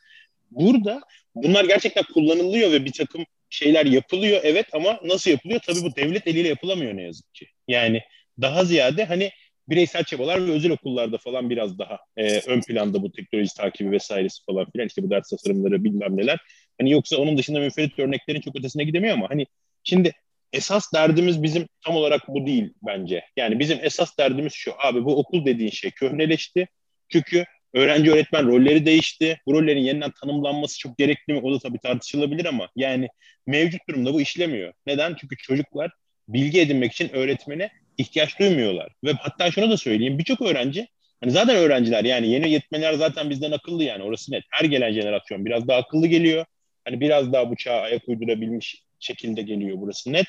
Burada bunlar gerçekten kullanılıyor ve bir takım şeyler yapılıyor evet ama nasıl yapılıyor? Tabii bu devlet eliyle yapılamıyor ne yazık ki. Yani daha ziyade hani bireysel çabalar ve özel okullarda falan biraz daha e, ön planda bu teknoloji takibi vesairesi falan filan işte bu ders tasarımları bilmem neler. Hani yoksa onun dışında müferit örneklerin çok ötesine gidemiyor ama hani şimdi esas derdimiz bizim tam olarak bu değil bence. Yani bizim esas derdimiz şu abi bu okul dediğin şey köhneleşti. Çünkü öğrenci öğretmen rolleri değişti. Bu rollerin yeniden tanımlanması çok gerekli mi? O da tabii tartışılabilir ama yani mevcut durumda bu işlemiyor. Neden? Çünkü çocuklar bilgi edinmek için öğretmene ihtiyaç duymuyorlar. Ve hatta şunu da söyleyeyim birçok öğrenci hani zaten öğrenciler yani yeni yetmeler zaten bizden akıllı yani orası net. Her gelen jenerasyon biraz daha akıllı geliyor. Hani biraz daha bu çağa ayak uydurabilmiş şekilde geliyor burası net.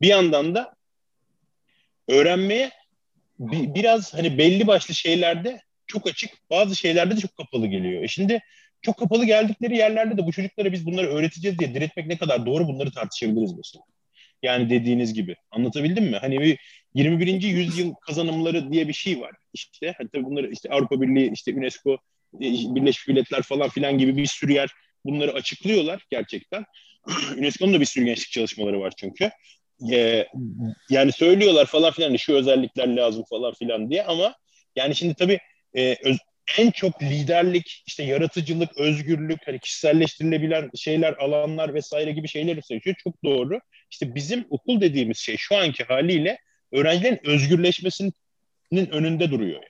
Bir yandan da öğrenmeye bi, biraz hani belli başlı şeylerde çok açık, bazı şeylerde de çok kapalı geliyor. E şimdi çok kapalı geldikleri yerlerde de bu çocuklara biz bunları öğreteceğiz diye diretmek ne kadar doğru bunları tartışabiliriz mesela. Yani dediğiniz gibi. Anlatabildim mi? Hani bir 21. yüzyıl kazanımları diye bir şey var. İşte hatta bunları işte Avrupa Birliği, işte UNESCO, e, Birleşmiş Milletler falan filan gibi bir sürü yer bunları açıklıyorlar gerçekten. UNESCO'nun da bir sürü gençlik çalışmaları var çünkü. Ee, yani söylüyorlar falan filan hani şu özellikler lazım falan filan diye ama yani şimdi tabii e, öz, en çok liderlik, işte yaratıcılık, özgürlük, hani kişiselleştirilebilen şeyler, alanlar vesaire gibi şeyleri seçiyor. Çok doğru. İşte bizim okul dediğimiz şey şu anki haliyle öğrencilerin özgürleşmesinin önünde duruyor.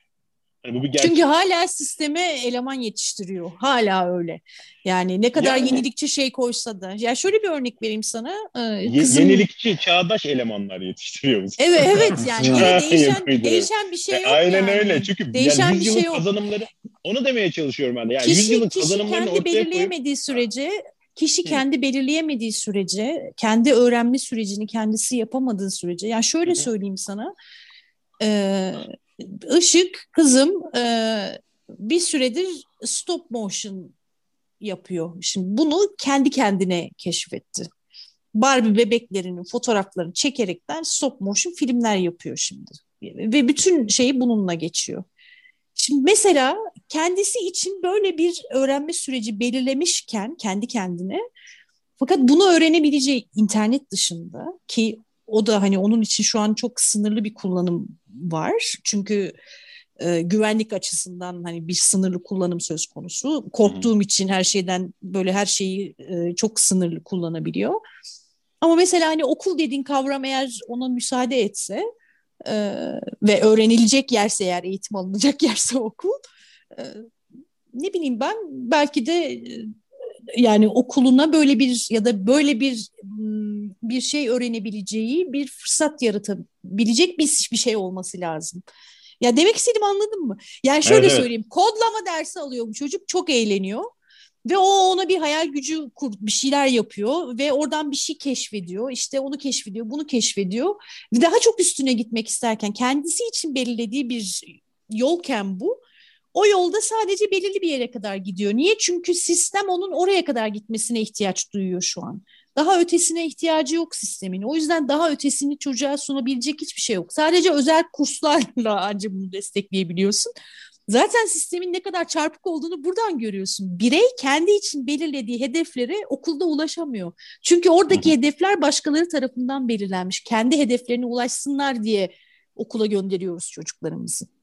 Yani bu bir gerçek. Çünkü hala sisteme eleman yetiştiriyor. Hala öyle. Yani ne kadar yani, yenilikçi şey koysa da. Ya şöyle bir örnek vereyim sana. Ee, kızım... Yenilikçi, çağdaş elemanlar yetiştiriyor bizi. Evet evet yani değişen, değişen bir şey yok. Aynen yani. öyle. Çünkü değişen yani bir şey yok. kazanımları onu demeye çalışıyorum ben de. Yani kişi, yılın kişi kendi belirleyemediği koyup... sürece kişi kendi belirleyemediği sürece, kendi öğrenme sürecini kendisi yapamadığı sürece, yani şöyle söyleyeyim sana, e, Işık kızım e, bir süredir stop motion yapıyor. Şimdi bunu kendi kendine keşfetti. Barbie bebeklerinin fotoğraflarını çekerekten stop motion filmler yapıyor şimdi. Ve bütün şeyi bununla geçiyor. Şimdi mesela kendisi için böyle bir öğrenme süreci belirlemişken kendi kendine fakat bunu öğrenebileceği internet dışında ki o da hani onun için şu an çok sınırlı bir kullanım var. Çünkü e, güvenlik açısından hani bir sınırlı kullanım söz konusu. Korktuğum için her şeyden böyle her şeyi e, çok sınırlı kullanabiliyor. Ama mesela hani okul dediğin kavram eğer ona müsaade etse e, ve öğrenilecek yerse eğer eğitim alınacak yerse okul ne bileyim ben belki de yani okuluna böyle bir ya da böyle bir bir şey öğrenebileceği bir fırsat yaratabilecek bir bir şey olması lazım. Ya demek istediğimi anladın mı? Yani şöyle evet, söyleyeyim. Kodlama dersi alıyor bu çocuk. Çok eğleniyor. Ve o ona bir hayal gücü kur, bir şeyler yapıyor ve oradan bir şey keşfediyor. İşte onu keşfediyor, bunu keşfediyor. Ve daha çok üstüne gitmek isterken kendisi için belirlediği bir yolken bu. O yolda sadece belirli bir yere kadar gidiyor. Niye? Çünkü sistem onun oraya kadar gitmesine ihtiyaç duyuyor şu an. Daha ötesine ihtiyacı yok sistemin. O yüzden daha ötesini çocuğa sunabilecek hiçbir şey yok. Sadece özel kurslarla ancak bunu destekleyebiliyorsun. Zaten sistemin ne kadar çarpık olduğunu buradan görüyorsun. Birey kendi için belirlediği hedeflere okulda ulaşamıyor. Çünkü oradaki hedefler başkaları tarafından belirlenmiş. Kendi hedeflerine ulaşsınlar diye okula gönderiyoruz çocuklarımızı.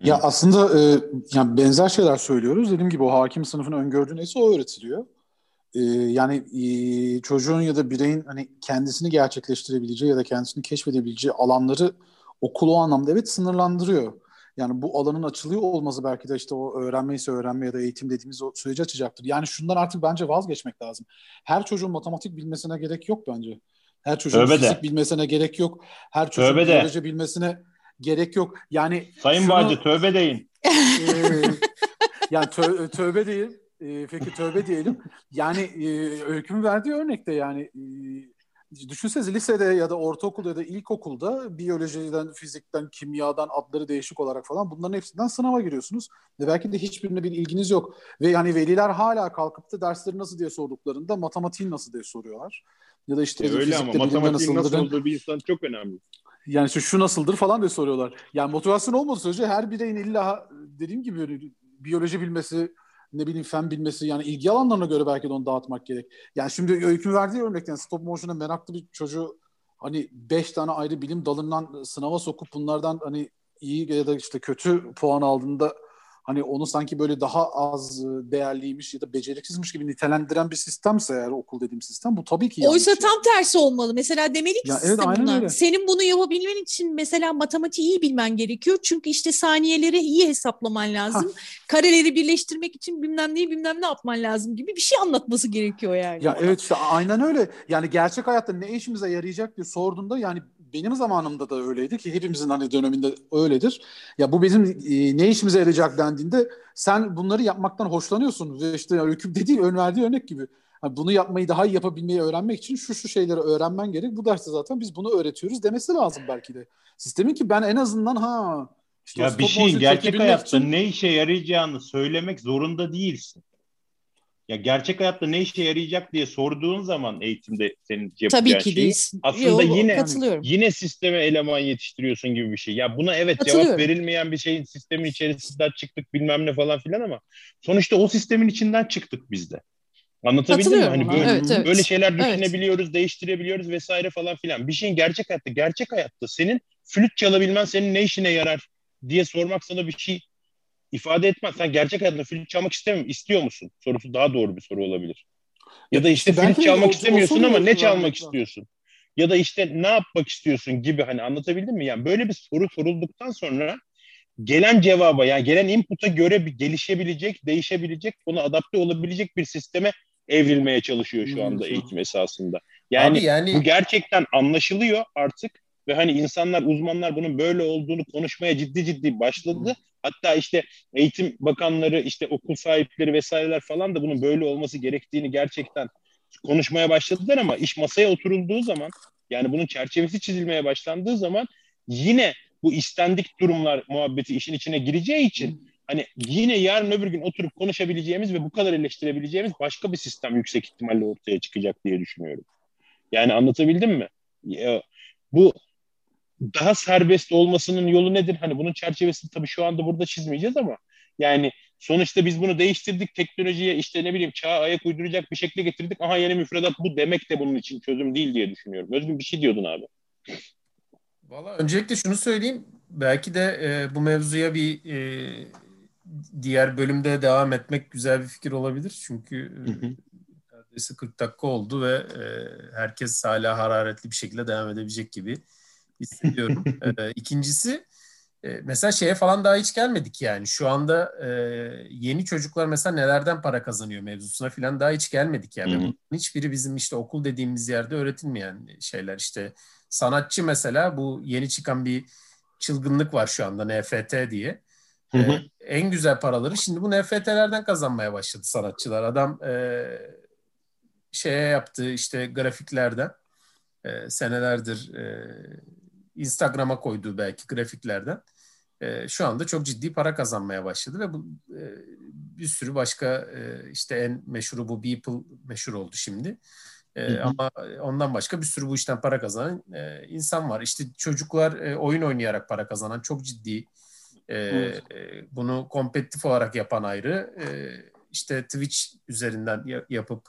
Ya aslında e, yani benzer şeyler söylüyoruz. Dediğim gibi o hakim sınıfın öngördüğü neyse o öğretiliyor. E, yani e, çocuğun ya da bireyin hani kendisini gerçekleştirebileceği ya da kendisini keşfedebileceği alanları okul o anlamda evet sınırlandırıyor. Yani bu alanın açılıyor olması belki de işte o öğrenme ise öğrenme ya da eğitim dediğimiz o süreci açacaktır. Yani şundan artık bence vazgeçmek lazım. Her çocuğun matematik bilmesine gerek yok bence. Her çocuğun Tövbe fizik de. bilmesine gerek yok. Her çocuğun biyoloji bilmesine gerek yok. Yani Sayın şunu, Bağcı tövbe deyin. E, yani tö, tövbe değil. E, peki tövbe diyelim. Yani e, öykümün verdiği örnekte yani e, düşünsenize lisede ya da ortaokulda ya da ilkokulda biyolojiden, fizikten, kimyadan adları değişik olarak falan bunların hepsinden sınava giriyorsunuz. Ve belki de hiçbirine bir ilginiz yok. Ve yani veliler hala kalkıp da dersleri nasıl diye sorduklarında matematiğin nasıl diye soruyorlar. Ya da işte e öyle ama matematiğin nasıl olduğu bir insan çok önemli. Yani şu, şu nasıldır falan diye soruyorlar. Yani motivasyon olmadığı sürece her bireyin illa dediğim gibi biyoloji bilmesi, ne bileyim fen bilmesi yani ilgi alanlarına göre belki de onu dağıtmak gerek. Yani şimdi öykü verdiği örnekten stop motion'a meraklı bir çocuğu hani beş tane ayrı bilim dalından sınava sokup bunlardan hani iyi ya da işte kötü puan aldığında hani onu sanki böyle daha az e, değerliymiş ya da beceriksizmiş gibi nitelendiren bir sistemse eğer okul dediğim sistem bu tabii ki Oysa tam tersi olmalı. Mesela demeli ki ya evet, buna. Senin bunu yapabilmen için mesela matematiği iyi bilmen gerekiyor. Çünkü işte saniyeleri iyi hesaplaman lazım. Ha. Kareleri birleştirmek için bilmem neyi bilmem ne yapman lazım gibi bir şey anlatması gerekiyor yani. Ya evet işte aynen öyle. Yani gerçek hayatta ne işimize yarayacak diye sorduğunda yani benim zamanımda da öyleydi ki hepimizin hani döneminde öyledir. Ya bu bizim e, ne işimize yarayacak dendiğinde sen bunları yapmaktan hoşlanıyorsun ve işte öyküm dediği ön verdiği örnek gibi. Yani bunu yapmayı daha iyi yapabilmeyi öğrenmek için şu şu şeyleri öğrenmen gerek. Bu derste zaten biz bunu öğretiyoruz demesi lazım belki de. Sistemin ki ben en azından ha işte ya bir şeyin gerçek hayatta için... ne işe yarayacağını söylemek zorunda değilsin ya gerçek hayatta ne işe yarayacak diye sorduğun zaman eğitimde senin yapacağın Tabii ki şey aslında Yo, yine yine sisteme eleman yetiştiriyorsun gibi bir şey. Ya buna evet cevap verilmeyen bir şeyin sistemin içerisinden çıktık bilmem ne falan filan ama sonuçta o sistemin içinden çıktık biz de. Anlatabildim mi? Hani böyle, evet, evet. böyle şeyler düşünebiliyoruz, evet. değiştirebiliyoruz vesaire falan filan. Bir şeyin gerçek hayatta, gerçek hayatta senin flüt çalabilmen senin ne işine yarar diye sormak sana bir şey ifade etmez. Sen gerçek hayatta flüt çalmak istemiyor istiyor musun? Sorusu daha doğru bir soru olabilir. Ya da işte flüt çalmak istemiyorsun ama ne çalmak istiyorsun? Ya da işte ne yapmak istiyorsun gibi hani anlatabildim mi? Yani böyle bir soru sorulduktan sonra gelen cevaba yani gelen input'a göre bir gelişebilecek, değişebilecek, ona adapte olabilecek bir sisteme evrilmeye çalışıyor şu anda eğitim esasında. Yani, yani bu gerçekten anlaşılıyor artık ve hani insanlar, uzmanlar bunun böyle olduğunu konuşmaya ciddi ciddi başladı. Hatta işte eğitim bakanları, işte okul sahipleri vesaireler falan da bunun böyle olması gerektiğini gerçekten konuşmaya başladılar ama iş masaya oturulduğu zaman yani bunun çerçevesi çizilmeye başlandığı zaman yine bu istendik durumlar muhabbeti işin içine gireceği için hani yine yarın öbür gün oturup konuşabileceğimiz ve bu kadar eleştirebileceğimiz başka bir sistem yüksek ihtimalle ortaya çıkacak diye düşünüyorum. Yani anlatabildim mi? Bu daha serbest olmasının yolu nedir? Hani bunun çerçevesini tabii şu anda burada çizmeyeceğiz ama yani sonuçta biz bunu değiştirdik teknolojiye işte ne bileyim çağa ayak uyduracak bir şekilde getirdik. Aha yeni müfredat bu demek de bunun için çözüm değil diye düşünüyorum. Özgün bir şey diyordun abi. Valla öncelikle şunu söyleyeyim. Belki de e, bu mevzuya bir e, diğer bölümde devam etmek güzel bir fikir olabilir. Çünkü e, neredeyse 40 dakika oldu ve e, herkes hala hararetli bir şekilde devam edebilecek gibi hissediyorum. e, ikincisi e, mesela şeye falan daha hiç gelmedik yani. Şu anda e, yeni çocuklar mesela nelerden para kazanıyor mevzusuna falan daha hiç gelmedik yani. Bunun hiçbiri bizim işte okul dediğimiz yerde öğretilmeyen şeyler. işte sanatçı mesela bu yeni çıkan bir çılgınlık var şu anda NFT diye. Hı hı. Ee, en güzel paraları şimdi bu NFT'lerden kazanmaya başladı sanatçılar. Adam e, şeye yaptığı işte grafiklerden e, senelerdir e, Instagram'a koyduğu belki grafiklerden e, şu anda çok ciddi para kazanmaya başladı ve bu e, bir sürü başka e, işte en meşhuru bu Beeple meşhur oldu şimdi. E, hı hı. Ama ondan başka bir sürü bu işten para kazanan e, insan var. İşte çocuklar e, oyun oynayarak para kazanan çok ciddi e, evet. e, bunu kompetitif olarak yapan ayrı. E, işte Twitch üzerinden yapıp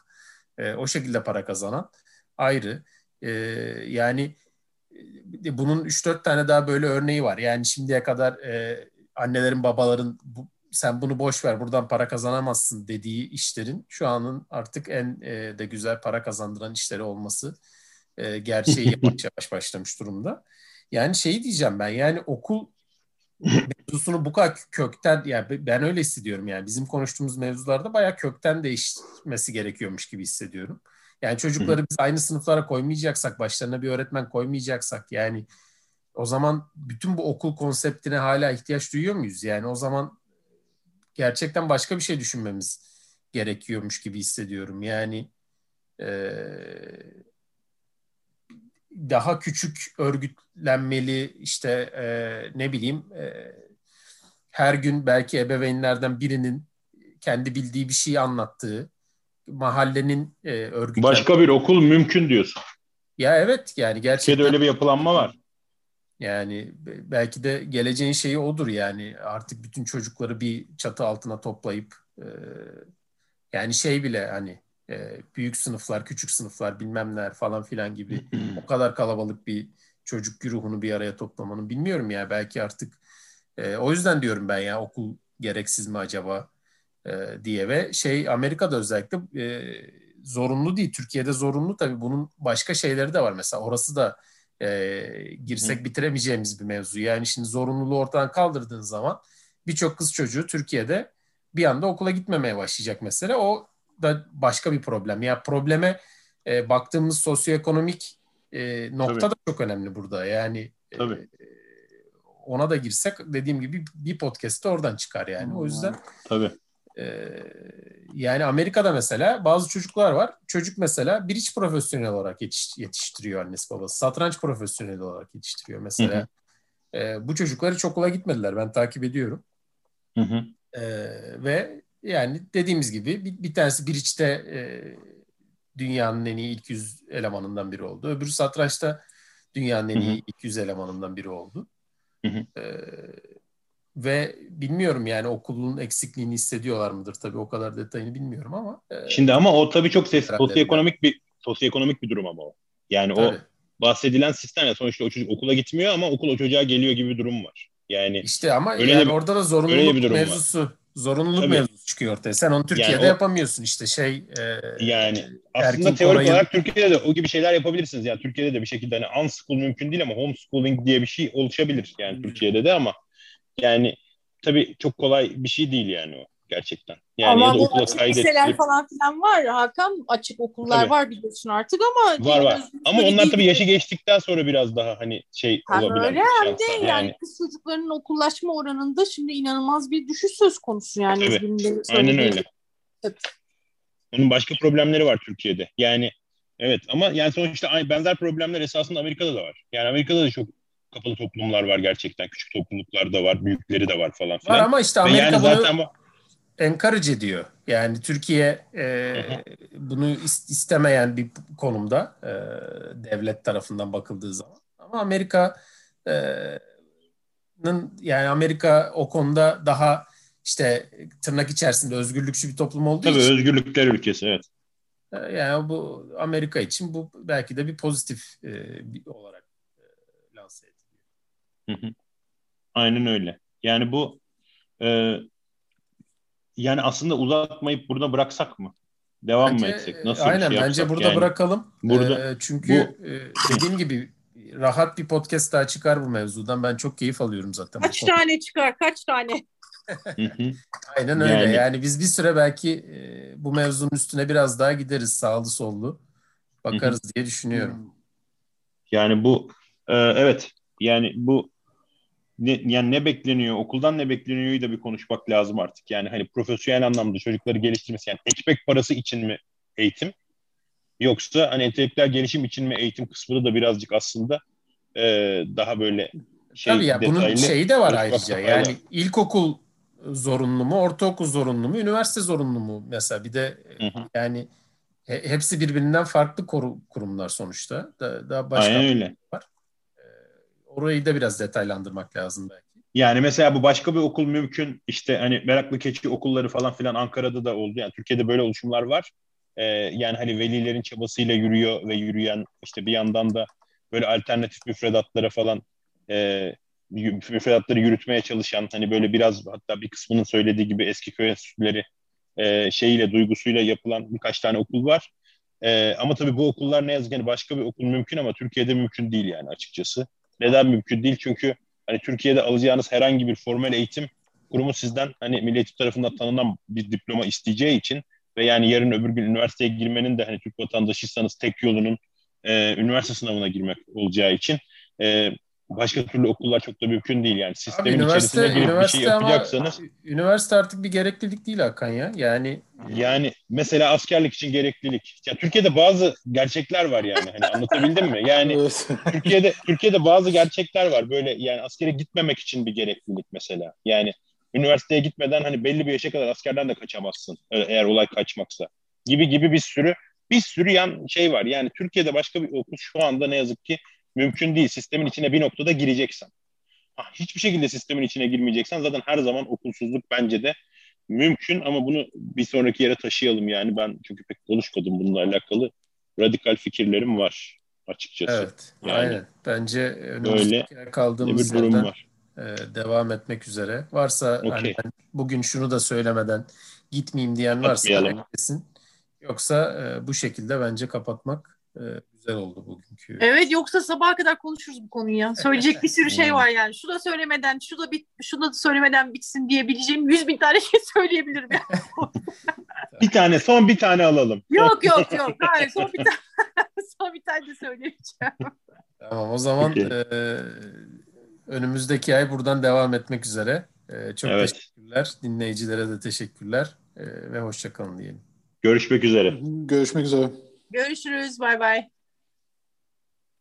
e, o şekilde para kazanan ayrı. E, yani bunun 3-4 tane daha böyle örneği var. Yani şimdiye kadar e, annelerin babaların bu, sen bunu boş ver buradan para kazanamazsın dediği işlerin şu anın artık en e, de güzel para kazandıran işleri olması e, gerçeği yavaş yavaş başlamış durumda. Yani şeyi diyeceğim ben yani okul mevzusunu bu kadar kökten yani ben öyle hissediyorum yani bizim konuştuğumuz mevzularda bayağı kökten değişmesi gerekiyormuş gibi hissediyorum. Yani çocukları biz aynı sınıflara koymayacaksak, başlarına bir öğretmen koymayacaksak yani o zaman bütün bu okul konseptine hala ihtiyaç duyuyor muyuz? Yani o zaman gerçekten başka bir şey düşünmemiz gerekiyormuş gibi hissediyorum. Yani e, daha küçük örgütlenmeli işte e, ne bileyim e, her gün belki ebeveynlerden birinin kendi bildiği bir şeyi anlattığı mahallenin e, örgütlen... Başka bir okul mümkün diyorsun. Ya evet yani gerçekten. Türkiye'de öyle bir yapılanma var. Yani belki de geleceğin şeyi odur yani artık bütün çocukları bir çatı altına toplayıp e, yani şey bile hani e, büyük sınıflar, küçük sınıflar bilmem neler falan filan gibi o kadar kalabalık bir çocuk güruhunu bir araya toplamanın bilmiyorum ya belki artık e, o yüzden diyorum ben ya okul gereksiz mi acaba e, diye ve şey Amerika'da özellikle e, zorunlu değil Türkiye'de zorunlu tabii bunun başka şeyleri de var mesela orası da e, girsek Hı. bitiremeyeceğimiz bir mevzu. Yani şimdi zorunluluğu ortadan kaldırdığın zaman birçok kız çocuğu Türkiye'de bir anda okula gitmemeye başlayacak mesela. O da başka bir problem. Ya yani probleme e, baktığımız sosyoekonomik e, nokta Tabii. da çok önemli burada. Yani e, Tabii. E, ona da girsek dediğim gibi bir podcast oradan çıkar yani. O yüzden Tabii. E, yani Amerika'da mesela bazı çocuklar var. Çocuk mesela bir iç profesyonel olarak yetiş, yetiştiriyor annesi babası. Satranç profesyoneli olarak yetiştiriyor mesela. Hı hı. E, bu çocukları çok okula gitmediler. Ben takip ediyorum. Hı hı. E, ve yani dediğimiz gibi bir, bir tanesi bir içte e, dünyanın en iyi ilk yüz elemanından biri oldu. Öbürü satrançta dünyanın en iyi ilk yüz elemanından biri oldu. Hı hı. E, ve bilmiyorum yani okulun eksikliğini hissediyorlar mıdır tabii o kadar detayını bilmiyorum ama. E, Şimdi ama o tabii çok ses, sosyoekonomik bir sosyoekonomik bir durum ama o. Yani tabii. o bahsedilen sistem ya sonuçta o çocuk okula gitmiyor ama okul o çocuğa geliyor gibi bir durum var. Yani işte ama öyle yani de, orada da zorunluluk mevzusu var. zorunluluk Tabii. mevzusu çıkıyor ortaya. Sen onu Türkiye'de yani o, yapamıyorsun işte şey e, yani aslında teorik olarak Türkiye'de de o gibi şeyler yapabilirsiniz. Yani Türkiye'de de bir şekilde hani unschool mümkün değil ama homeschooling diye bir şey oluşabilir yani hmm. Türkiye'de de ama yani tabii çok kolay bir şey değil yani o gerçekten. Yani ama ya da okula kaydettirip... falan filan var Hakan. Açık okullar tabii. var biliyorsun artık ama... Var var. Ama onlar tabii yaşı geçtikten sonra biraz daha hani şey hem olabilir. Öyle hem de yani, yani kız çocuklarının okullaşma oranında şimdi inanılmaz bir düşüş söz konusu yani. Tabii. Aynen öyle. Evet. Onun başka problemleri var Türkiye'de. Yani evet ama yani sonuçta benzer problemler esasında Amerika'da da var. Yani Amerika'da da çok kapalı toplumlar var gerçekten. Küçük topluluklar da var, büyükleri de var falan filan. Var ama işte Amerika yani bunu zaten encourage ediyor. Yani Türkiye e, bunu istemeyen bir konumda e, devlet tarafından bakıldığı zaman. Ama Amerika'nın yani Amerika o konuda daha işte tırnak içerisinde özgürlükçü bir toplum olduğu Tabii için. özgürlükler ülkesi evet. Yani bu Amerika için bu belki de bir pozitif e, Aynen öyle. Yani bu e, yani aslında uzatmayıp burada bıraksak mı? Devam bence, mı etsek? Nasıl aynen, bir şey Bence burada yani, bırakalım. Burada, ee, çünkü bu, e, dediğim gibi rahat bir podcast daha çıkar bu mevzudan. Ben çok keyif alıyorum zaten. Kaç tane çıkar? Kaç tane? Aynen öyle. Yani, yani biz bir süre belki e, bu mevzunun üstüne biraz daha gideriz sağlı sollu. Bakarız diye düşünüyorum. Yani bu e, evet yani bu ne, yani ne bekleniyor, okuldan ne bekleniyor da bir konuşmak lazım artık. Yani hani profesyonel anlamda çocukları geliştirmesi yani ekmek parası için mi eğitim yoksa hani entelektüel gelişim için mi eğitim kısmını da birazcık aslında e, daha böyle şey Tabii ya bunun şeyi de var ayrıca. Yani ilkokul zorunlu mu, ortaokul zorunlu mu, üniversite zorunlu mu mesela bir de hı hı. yani he, hepsi birbirinden farklı kurumlar sonuçta. Da, daha başka Aynen öyle. var. Orayı da biraz detaylandırmak lazım belki. Yani mesela bu başka bir okul mümkün. İşte hani meraklı keçi okulları falan filan Ankara'da da oldu. Yani Türkiye'de böyle oluşumlar var. Ee, yani hani velilerin çabasıyla yürüyor ve yürüyen işte bir yandan da böyle alternatif müfredatlara falan e, müfredatları yürütmeye çalışan hani böyle biraz hatta bir kısmının söylediği gibi eski köy enstitüleri e, şeyiyle duygusuyla yapılan birkaç tane okul var. E, ama tabii bu okullar ne yazık ki hani başka bir okul mümkün ama Türkiye'de mümkün değil yani açıkçası. Neden mümkün değil? Çünkü hani Türkiye'de alacağınız herhangi bir formal eğitim kurumu sizden hani Milli Eğitim tarafından tanınan bir diploma isteyeceği için ve yani yarın öbür gün üniversiteye girmenin de hani Türk vatandaşıysanız tek yolunun e, üniversite sınavına girmek olacağı için e, başka türlü okullar çok da mümkün değil yani. Sistemin Abi, içerisine girip bir şey yapacaksanız. Ama, üniversite artık bir gereklilik değil Hakan ya. Yani yani mesela askerlik için gereklilik. Ya Türkiye'de bazı gerçekler var yani. Hani anlatabildim mi? Yani Türkiye'de Türkiye'de bazı gerçekler var. Böyle yani askere gitmemek için bir gereklilik mesela. Yani üniversiteye gitmeden hani belli bir yaşa kadar askerden de kaçamazsın. Eğer olay kaçmaksa. Gibi gibi bir sürü bir sürü yan şey var. Yani Türkiye'de başka bir okul şu anda ne yazık ki mümkün değil. Sistemin içine bir noktada gireceksen. Ha, hiçbir şekilde sistemin içine girmeyeceksen zaten her zaman okulsuzluk bence de mümkün ama bunu bir sonraki yere taşıyalım yani. Ben çünkü pek konuşmadım bununla alakalı. Radikal fikirlerim var açıkçası. Evet. Yani, aynen. Bence öyle kaldığımız bir durum yerden var. E, devam etmek üzere. Varsa okay. hani ben bugün şunu da söylemeden gitmeyeyim diyen varsa kesin. Yoksa e, bu şekilde bence kapatmak e, güzel oldu bugünkü. Evet yoksa sabaha kadar konuşuruz bu konuyu ya. Söyleyecek bir sürü şey var yani. Şu da söylemeden, şu da bit, şu da söylemeden bitsin diyebileceğim yüz bin tane şey söyleyebilirim yani. bir tane, son bir tane alalım. Yok yok yok. Hayır son bir tane, son bir tane de söyleyeceğim. Tamam o zaman e, önümüzdeki ay buradan devam etmek üzere. E, çok evet. teşekkürler. Dinleyicilere de teşekkürler e, ve hoşçakalın diyelim. Görüşmek üzere. Görüşmek üzere. Görüşürüz. Bay bay.